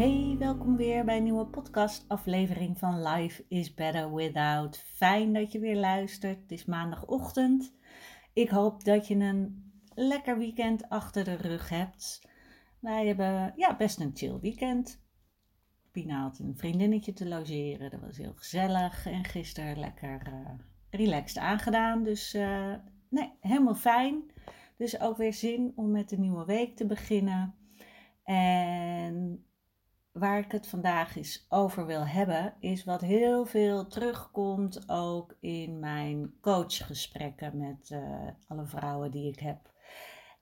Hey, welkom weer bij een nieuwe podcast-aflevering van Life is Better Without. Fijn dat je weer luistert. Het is maandagochtend. Ik hoop dat je een lekker weekend achter de rug hebt. Wij hebben ja, best een chill weekend. Pina had een vriendinnetje te logeren. Dat was heel gezellig. En gisteren lekker uh, relaxed aangedaan. Dus uh, nee, helemaal fijn. Dus ook weer zin om met de nieuwe week te beginnen. En waar ik het vandaag eens over wil hebben, is wat heel veel terugkomt ook in mijn coachgesprekken met uh, alle vrouwen die ik heb.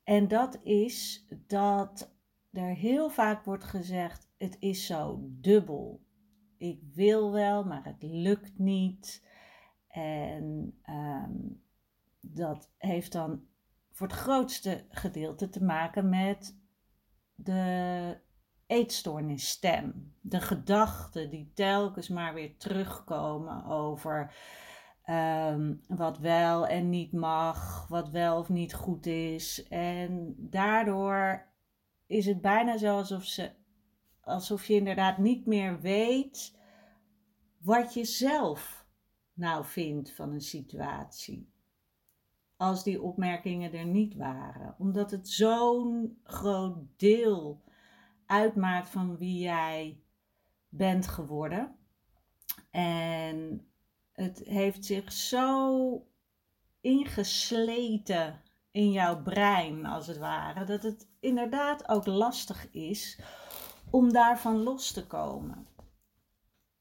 En dat is dat er heel vaak wordt gezegd: het is zo dubbel. Ik wil wel, maar het lukt niet. En um, dat heeft dan voor het grootste gedeelte te maken met de eetstoornisstem. De gedachten die telkens maar weer terugkomen over um, wat wel en niet mag, wat wel of niet goed is. En daardoor is het bijna zo alsof, ze, alsof je inderdaad niet meer weet wat je zelf nou vindt van een situatie. Als die opmerkingen er niet waren. Omdat het zo'n groot deel uitmaakt van wie jij bent geworden. En het heeft zich zo ingesleten in jouw brein, als het ware, dat het inderdaad ook lastig is om daarvan los te komen.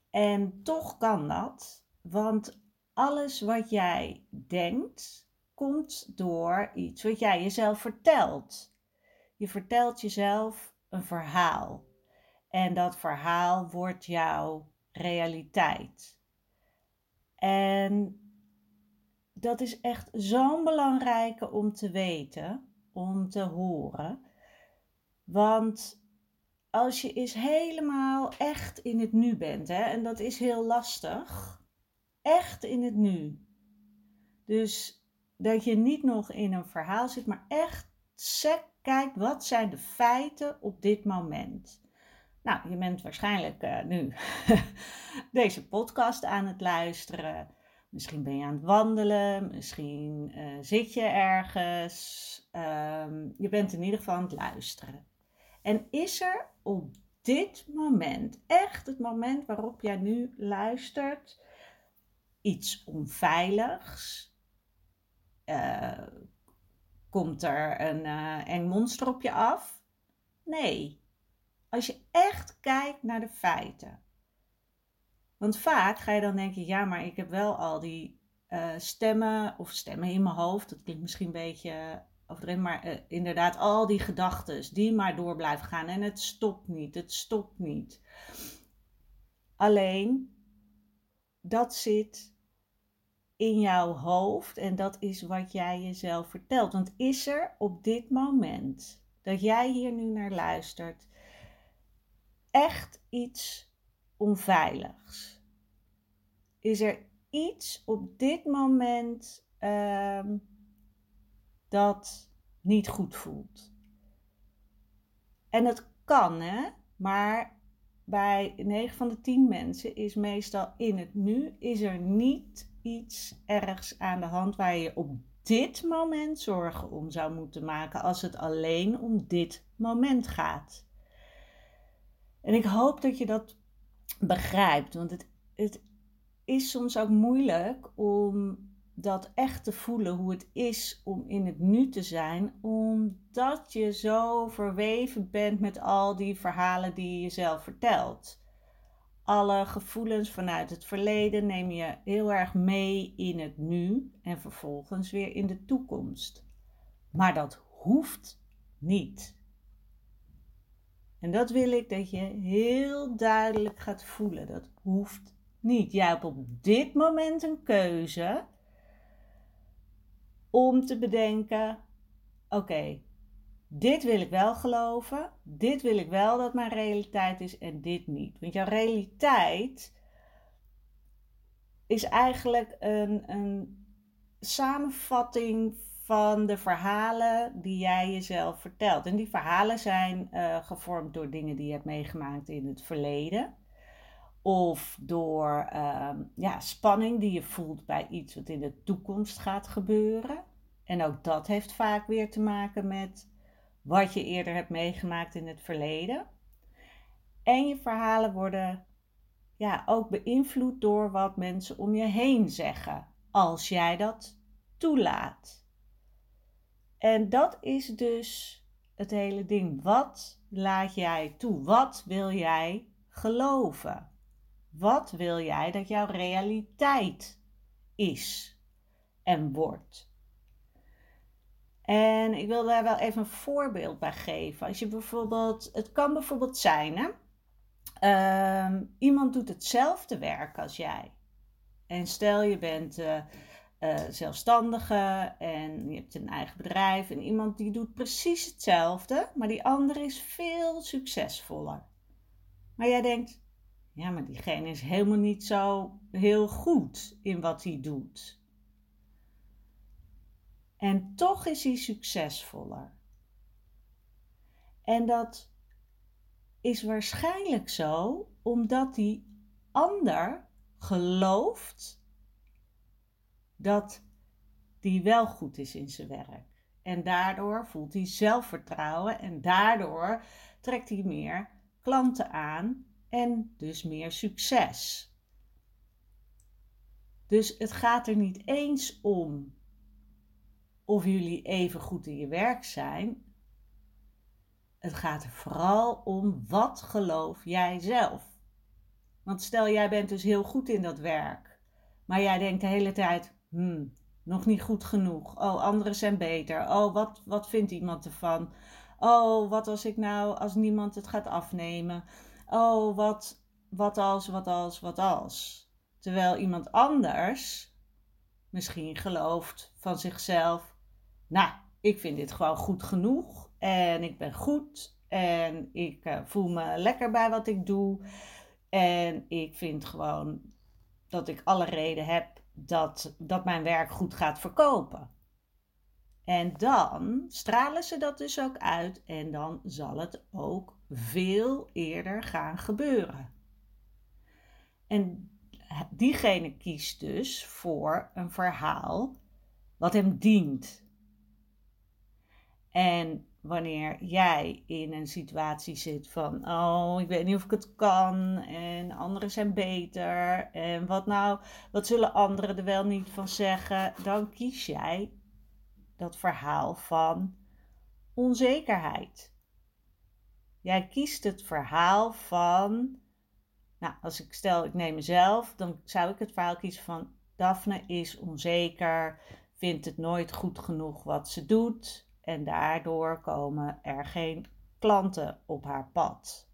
En toch kan dat, want alles wat jij denkt, komt door iets wat jij jezelf vertelt. Je vertelt jezelf een verhaal. En dat verhaal wordt jouw realiteit. En dat is echt zo'n belangrijke om te weten, om te horen. Want als je eens helemaal echt in het nu bent, hè, en dat is heel lastig, echt in het nu. Dus dat je niet nog in een verhaal zit, maar echt sec kijkt wat zijn de feiten op dit moment. Nou, je bent waarschijnlijk uh, nu deze podcast aan het luisteren. Misschien ben je aan het wandelen, misschien uh, zit je ergens. Um, je bent in ieder geval aan het luisteren. En is er op dit moment, echt het moment waarop jij nu luistert, iets onveiligs? Uh, Komt er een uh, eng monster op je af? Nee. Als je echt kijkt naar de feiten. Want vaak ga je dan denken: ja, maar ik heb wel al die uh, stemmen of stemmen in mijn hoofd. Dat klinkt misschien een beetje overdreven, maar uh, inderdaad, al die gedachten die maar door blijven gaan. En het stopt niet, het stopt niet. Alleen dat zit in jouw hoofd en dat is wat jij jezelf vertelt. Want is er op dit moment dat jij hier nu naar luistert echt iets onveiligs? Is er iets op dit moment um, dat niet goed voelt? En het kan, hè? Maar bij 9 van de 10 mensen is meestal in het nu is er niet iets ergs aan de hand waar je op dit moment zorgen om zou moeten maken als het alleen om dit moment gaat. En ik hoop dat je dat begrijpt, want het, het is soms ook moeilijk om dat echt te voelen hoe het is om in het nu te zijn, omdat je zo verweven bent met al die verhalen die je jezelf vertelt. Alle gevoelens vanuit het verleden neem je heel erg mee in het nu en vervolgens weer in de toekomst. Maar dat hoeft niet. En dat wil ik dat je heel duidelijk gaat voelen. Dat hoeft niet. Jij hebt op dit moment een keuze om te bedenken: oké, dit wil ik wel geloven, dit wil ik wel dat mijn realiteit is en dit niet. Want jouw realiteit is eigenlijk een, een samenvatting van de verhalen die jij jezelf vertelt. En die verhalen zijn uh, gevormd door dingen die je hebt meegemaakt in het verleden. Of door uh, ja, spanning die je voelt bij iets wat in de toekomst gaat gebeuren. En ook dat heeft vaak weer te maken met wat je eerder hebt meegemaakt in het verleden. En je verhalen worden ja, ook beïnvloed door wat mensen om je heen zeggen, als jij dat toelaat. En dat is dus het hele ding. Wat laat jij toe? Wat wil jij geloven? Wat wil jij dat jouw realiteit is en wordt? En ik wil daar wel even een voorbeeld bij geven. Als je bijvoorbeeld, het kan bijvoorbeeld zijn, hè? Ehm, iemand doet hetzelfde werk als jij. En stel je bent uh, uh, zelfstandige en je hebt een eigen bedrijf en iemand die doet precies hetzelfde, maar die andere is veel succesvoller. Maar jij denkt, ja, maar diegene is helemaal niet zo heel goed in wat hij doet. En toch is hij succesvoller. En dat is waarschijnlijk zo omdat die ander gelooft dat die wel goed is in zijn werk. En daardoor voelt hij zelfvertrouwen en daardoor trekt hij meer klanten aan en dus meer succes. Dus het gaat er niet eens om of jullie even goed in je werk zijn. Het gaat er vooral om wat geloof jij zelf. Want stel jij bent dus heel goed in dat werk, maar jij denkt de hele tijd: hmm, nog niet goed genoeg. Oh, anderen zijn beter. Oh, wat, wat vindt iemand ervan? Oh, wat als ik nou, als niemand het gaat afnemen? Oh, wat, wat als, wat als, wat als? Terwijl iemand anders misschien gelooft van zichzelf: Nou, ik vind dit gewoon goed genoeg. En ik ben goed. En ik uh, voel me lekker bij wat ik doe. En ik vind gewoon dat ik alle reden heb dat, dat mijn werk goed gaat verkopen. En dan stralen ze dat dus ook uit en dan zal het ook veel eerder gaan gebeuren. En diegene kiest dus voor een verhaal wat hem dient. En wanneer jij in een situatie zit van, oh, ik weet niet of ik het kan en anderen zijn beter en wat nou, wat zullen anderen er wel niet van zeggen, dan kies jij dat verhaal van onzekerheid. Jij kiest het verhaal van, nou, als ik stel, ik neem mezelf, dan zou ik het verhaal kiezen van Daphne is onzeker, vindt het nooit goed genoeg wat ze doet en daardoor komen er geen klanten op haar pad.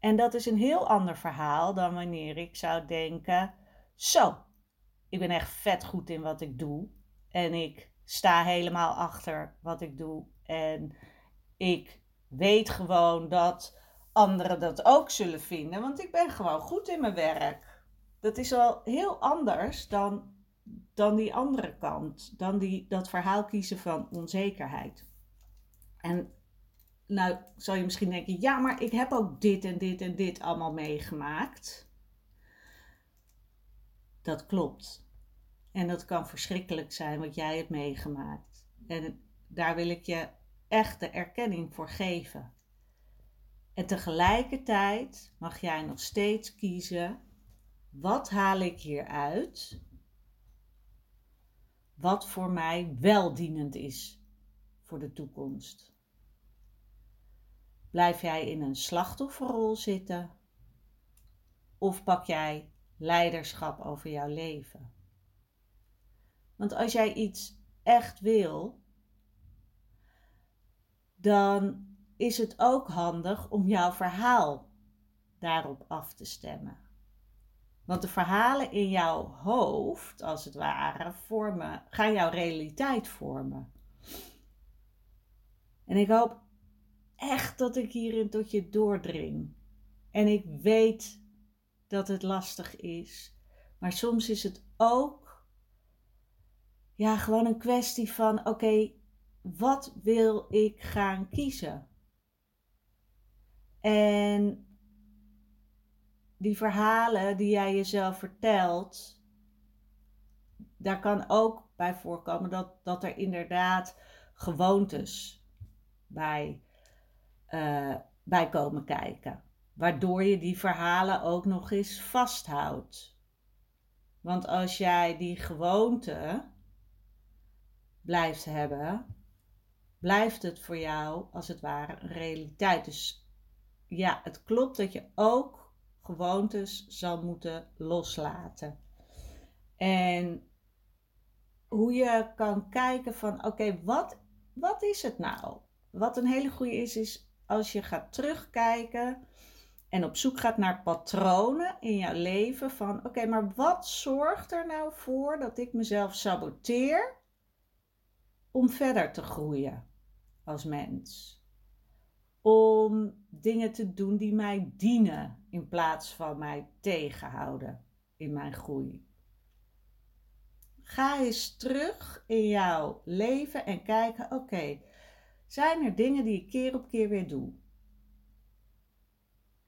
En dat is een heel ander verhaal dan wanneer ik zou denken: Zo, ik ben echt vet goed in wat ik doe. En ik sta helemaal achter wat ik doe. En ik weet gewoon dat anderen dat ook zullen vinden, want ik ben gewoon goed in mijn werk. Dat is wel heel anders dan dan die andere kant, dan die, dat verhaal kiezen van onzekerheid. En nou zal je misschien denken, ja, maar ik heb ook dit en dit en dit allemaal meegemaakt. Dat klopt. En dat kan verschrikkelijk zijn wat jij hebt meegemaakt. En daar wil ik je echt de erkenning voor geven. En tegelijkertijd mag jij nog steeds kiezen: wat haal ik hieruit wat voor mij wel dienend is voor de toekomst? Blijf jij in een slachtofferrol zitten of pak jij leiderschap over jouw leven? Want als jij iets echt wil, dan is het ook handig om jouw verhaal daarop af te stemmen. Want de verhalen in jouw hoofd, als het ware, vormen, gaan jouw realiteit vormen. En ik hoop echt dat ik hierin tot je doordring. En ik weet dat het lastig is. Maar soms is het ook ja, gewoon een kwestie van: oké, wat wil ik gaan kiezen? En die verhalen die jij jezelf vertelt, daar kan ook bij voorkomen dat, dat er inderdaad gewoontes bij, uh, bij komen kijken. Waardoor je die verhalen ook nog eens vasthoudt. Want als jij die gewoonte blijft hebben, blijft het voor jou als het ware een realiteit. Dus ja, het klopt dat je ook gewoontes zal moeten loslaten. En hoe je kan kijken van oké, wat, wat is het nou? Wat een hele goede is, is als je gaat terugkijken en op zoek gaat naar patronen in jouw leven van oké, maar wat zorgt er nou voor dat ik mezelf saboteer om verder te groeien als mens? Om dingen te doen die mij dienen in plaats van mij tegenhouden in mijn groei. Ga eens terug in jouw leven en kijken: oké, zijn er dingen die ik keer op keer weer doe?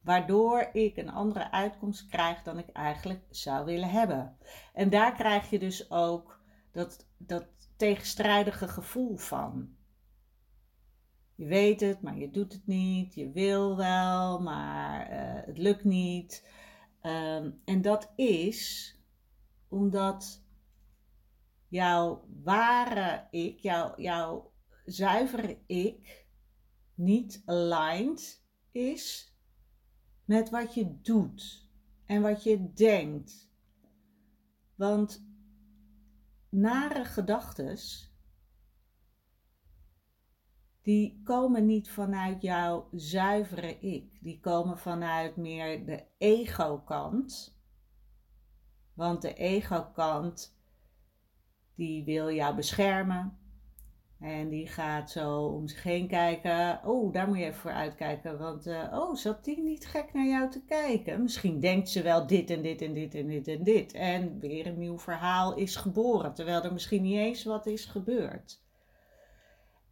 Waardoor ik een andere uitkomst krijg dan ik eigenlijk zou willen hebben. En daar krijg je dus ook dat, dat tegenstrijdige gevoel van. Je weet het, maar je doet het niet. Je wil wel, maar uh, het lukt niet. Um, en dat is omdat jouw ware ik, jouw, jouw zuivere ik, niet aligned is met wat je doet en wat je denkt. Want nare gedachtes die komen niet vanuit jouw zuivere ik. Die komen vanuit meer de ego-kant. Want de ego-kant, die wil jou beschermen. En die gaat zo om zich heen kijken. Oh, daar moet je even voor uitkijken. Want, uh, oh, zat die niet gek naar jou te kijken? Misschien denkt ze wel dit en dit en dit en dit en dit. En weer een nieuw verhaal is geboren. Terwijl er misschien niet eens wat is gebeurd.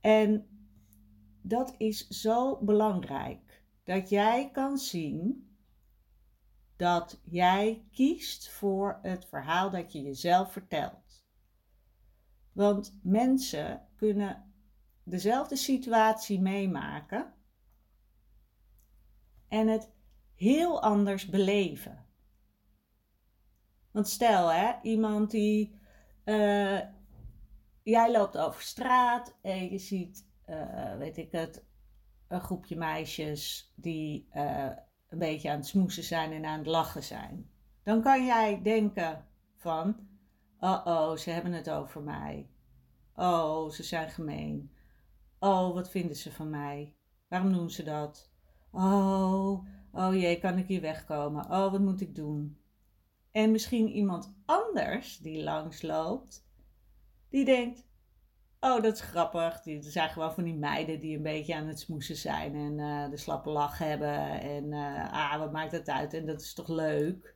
En dat is zo belangrijk. Dat jij kan zien dat jij kiest voor het verhaal dat je jezelf vertelt. Want mensen kunnen dezelfde situatie meemaken en het heel anders beleven. Want stel, hè, iemand die. Uh, jij loopt over straat en je ziet uh, weet ik het, een groepje meisjes die uh, een beetje aan het smoesen zijn en aan het lachen zijn. Dan kan jij denken van, oh oh, ze hebben het over mij. Oh, ze zijn gemeen. Oh, wat vinden ze van mij? Waarom doen ze dat? Oh, oh jee, kan ik hier wegkomen? Oh, wat moet ik doen? En misschien iemand anders die langsloopt, die denkt: Oh, dat is grappig. Er zijn gewoon van die meiden die een beetje aan het smoesen zijn en uh, de slappe lach hebben. En uh, ah, wat maakt het uit? En dat is toch leuk?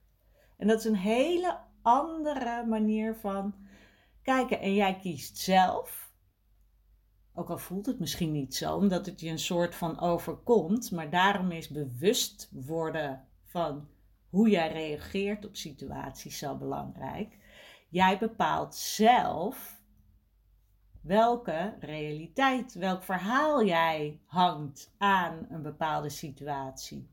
En dat is een hele andere manier van kijken. En jij kiest zelf, ook al voelt het misschien niet zo, omdat het je een soort van overkomt. Maar daarom is bewust worden van hoe jij reageert op situaties zo belangrijk. Jij bepaalt zelf welke realiteit, welk verhaal jij hangt aan een bepaalde situatie.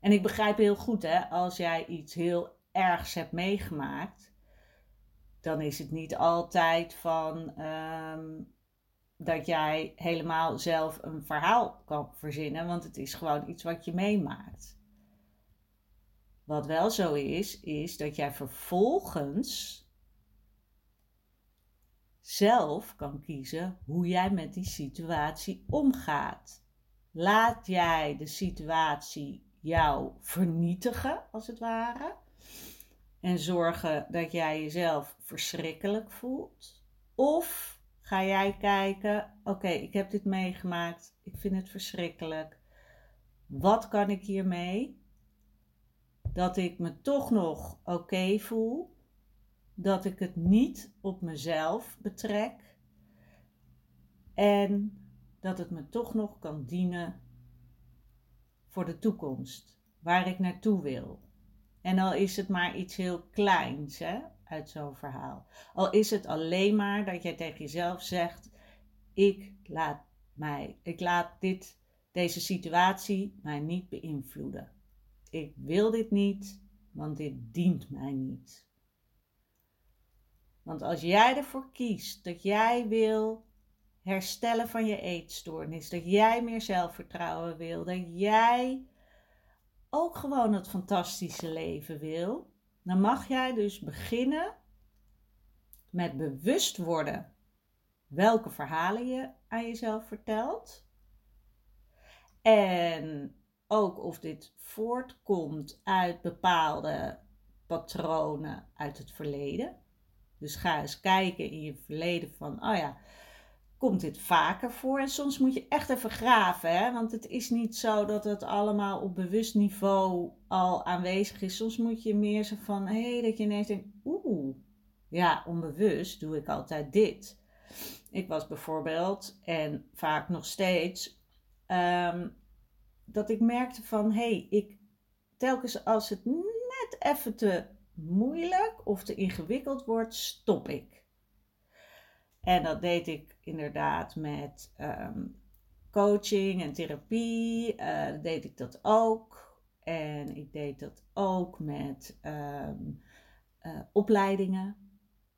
En ik begrijp heel goed, hè, als jij iets heel ergs hebt meegemaakt, dan is het niet altijd van ehm, dat jij helemaal zelf een verhaal kan verzinnen, want het is gewoon iets wat je meemaakt. Wat wel zo is, is dat jij vervolgens zelf kan kiezen hoe jij met die situatie omgaat. Laat jij de situatie jou vernietigen, als het ware, en zorgen dat jij jezelf verschrikkelijk voelt? Of ga jij kijken: oké, ik heb dit meegemaakt, ik vind het verschrikkelijk. Wat kan ik hiermee? Dat ik me toch nog oké voel, dat ik het niet op mezelf betrek en dat het me toch nog kan dienen voor de toekomst, waar ik naartoe wil. En al is het maar iets heel kleins hè, uit zo'n verhaal. Al is het alleen maar dat jij tegen jezelf zegt: ik laat mij, ik laat dit, deze situatie mij niet beïnvloeden. Ik wil dit niet, want dit dient mij niet. Want als jij ervoor kiest dat jij wil herstellen van je eetstoornis, dat jij meer zelfvertrouwen wil, dat jij ook gewoon het fantastische leven wil, dan mag jij dus beginnen met bewust worden welke verhalen je aan jezelf vertelt. En ook of dit voortkomt uit bepaalde patronen uit het verleden. Dus ga eens kijken in je verleden van, oh ja, komt dit vaker voor. En soms moet je echt even graven, hè? want het is niet zo dat het allemaal op bewust niveau al aanwezig is. Soms moet je meer zo van, hé, hey, dat je ineens denkt, oeh, ja, onbewust doe ik altijd dit. Ik was bijvoorbeeld, en vaak nog steeds, um, dat ik merkte van, hé, hey, ik telkens als het net even te moeilijk of te ingewikkeld wordt, stop ik. En dat deed ik inderdaad met ehm, coaching en therapie. Uh, deed ik dat ook. En ik deed dat ook met um, uh, opleidingen.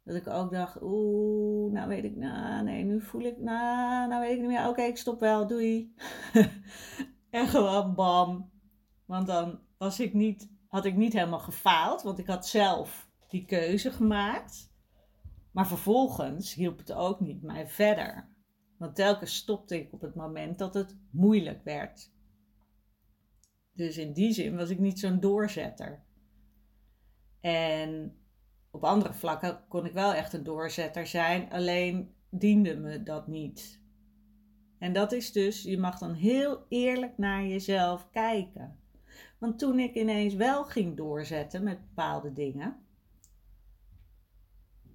Dat ik ook dacht, oeh, nou weet ik, nou, nee, nu voel ik, nou, nou weet ik niet meer. Oké, ik stop wel, doei. en gewoon bam. Want dan was ik niet, had ik niet helemaal gefaald, want ik had zelf die keuze gemaakt. Maar vervolgens hielp het ook niet mij verder. Want telkens stopte ik op het moment dat het moeilijk werd. Dus in die zin was ik niet zo'n doorzetter. En op andere vlakken kon ik wel echt een doorzetter zijn, alleen diende me dat niet. En dat is dus, je mag dan heel eerlijk naar jezelf kijken. Want toen ik ineens wel ging doorzetten met bepaalde dingen,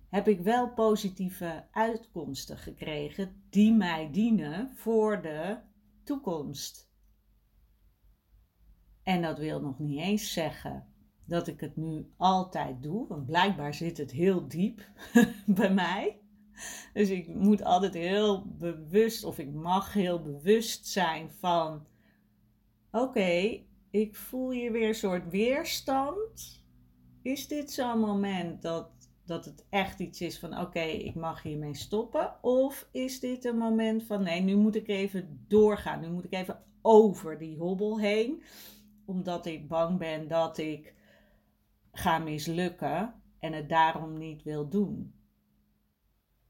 heb ik wel positieve uitkomsten gekregen die mij dienen voor de toekomst. En dat wil nog niet eens zeggen dat ik het nu altijd doe, want blijkbaar zit het heel diep bij mij. Dus ik moet altijd heel bewust, of ik mag heel bewust zijn van: oké, ik voel hier weer een soort weerstand. Is dit zo'n moment dat dat het echt iets is van oké, ik mag hiermee stoppen? Of is dit een moment van nee, nu moet ik even doorgaan. Nu moet ik even over die hobbel heen. Omdat ik bang ben dat ik ga mislukken en het daarom niet wil doen.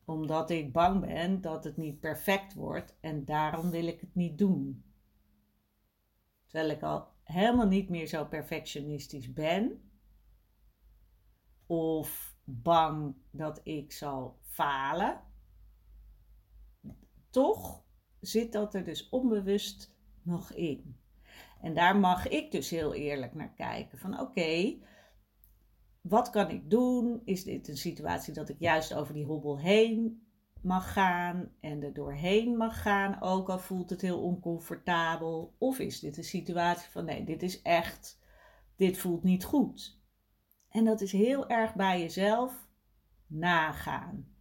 Omdat ik bang ben dat het niet perfect wordt en daarom wil ik het niet doen. Terwijl ik al helemaal niet meer zo perfectionistisch ben. Of bang dat ik zal falen. Toch zit dat er dus onbewust nog in. En daar mag ik dus heel eerlijk naar kijken. Van oké, wat kan ik doen? Is dit een situatie dat ik juist over die hobbel heen mag gaan en er doorheen mag gaan, ook al voelt het heel oncomfortabel? Of is dit een situatie van nee, dit is echt, dit voelt niet goed. En dat is heel erg bij jezelf nagaan.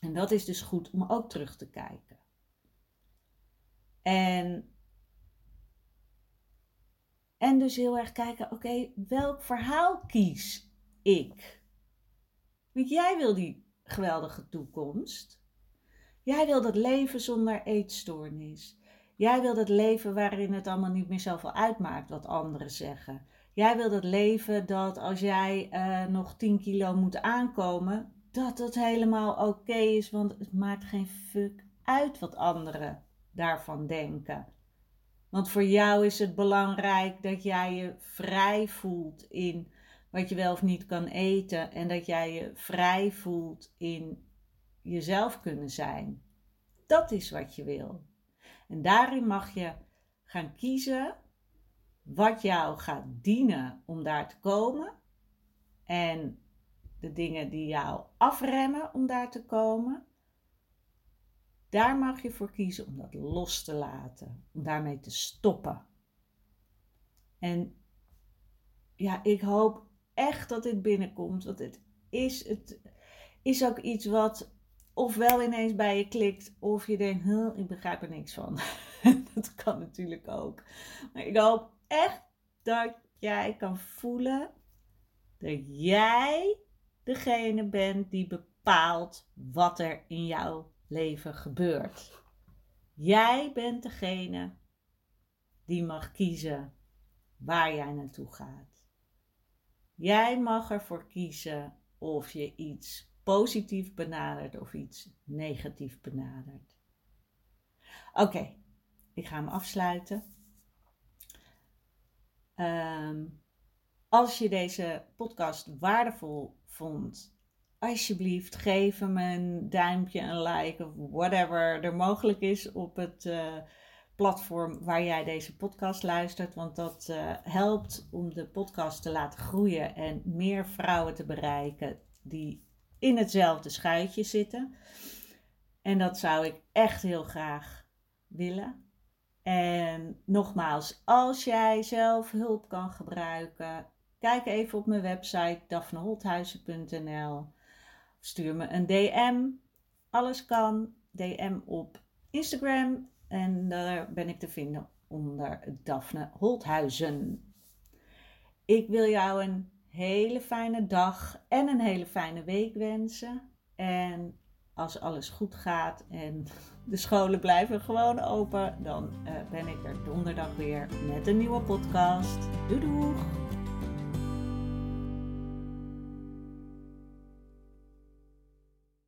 En dat is dus goed om ook terug te kijken. En, en dus heel erg kijken, oké, welk verhaal kies ik? Want jij wil die geweldige toekomst. Jij wil dat leven zonder eetstoornis. Jij wil dat leven waarin het allemaal niet meer zoveel uitmaakt wat anderen zeggen. Jij wil dat leven dat als jij uh, nog 10 kilo moet aankomen, dat het helemaal oké is, want het maakt geen fuck uit wat anderen daarvan denken. Want voor jou is het belangrijk dat jij je vrij voelt in wat je wel of niet kan eten en dat jij je vrij voelt in jezelf kunnen zijn. Dat is wat je wil. En daarin mag je gaan kiezen wat jou gaat dienen om daar te komen. En de dingen die jou afremmen om daar te komen. Daar mag je voor kiezen om dat los te laten, om daarmee te stoppen. En ja, ik hoop echt dat dit binnenkomt, want het is, het is ook iets wat ofwel ineens bij je klikt, of je denkt, huh, ik begrijp er niks van. dat kan natuurlijk ook. Maar ik hoop echt dat jij kan voelen dat jij degene bent die bepaalt wat er in jouw leven gebeurt. Jij bent degene die mag kiezen waar jij naartoe gaat. Jij mag ervoor kiezen of je iets positief benadert of iets negatief benadert. Oké, ik ga hem afsluiten. Ehm, als je deze podcast waardevol vond, alsjeblieft geef hem een duimpje, een like of whatever er mogelijk is op het uh, platform waar jij deze podcast luistert. Want dat uh, helpt om de podcast te laten groeien en meer vrouwen te bereiken die in hetzelfde schuitje zitten. En dat zou ik echt heel graag willen. En nogmaals, als jij zelf hulp kan gebruiken, kijk even op mijn website daphneholthuizen.nl. Stuur me een DM. Alles kan. DM op Instagram. En daar ben ik te vinden onder Daphne Holthuizen. Ik wil jou een hele fijne dag en een hele fijne week wensen. En als alles goed gaat en de scholen blijven gewoon open, dan uh, ben ik er donderdag weer met een nieuwe podcast. Doei!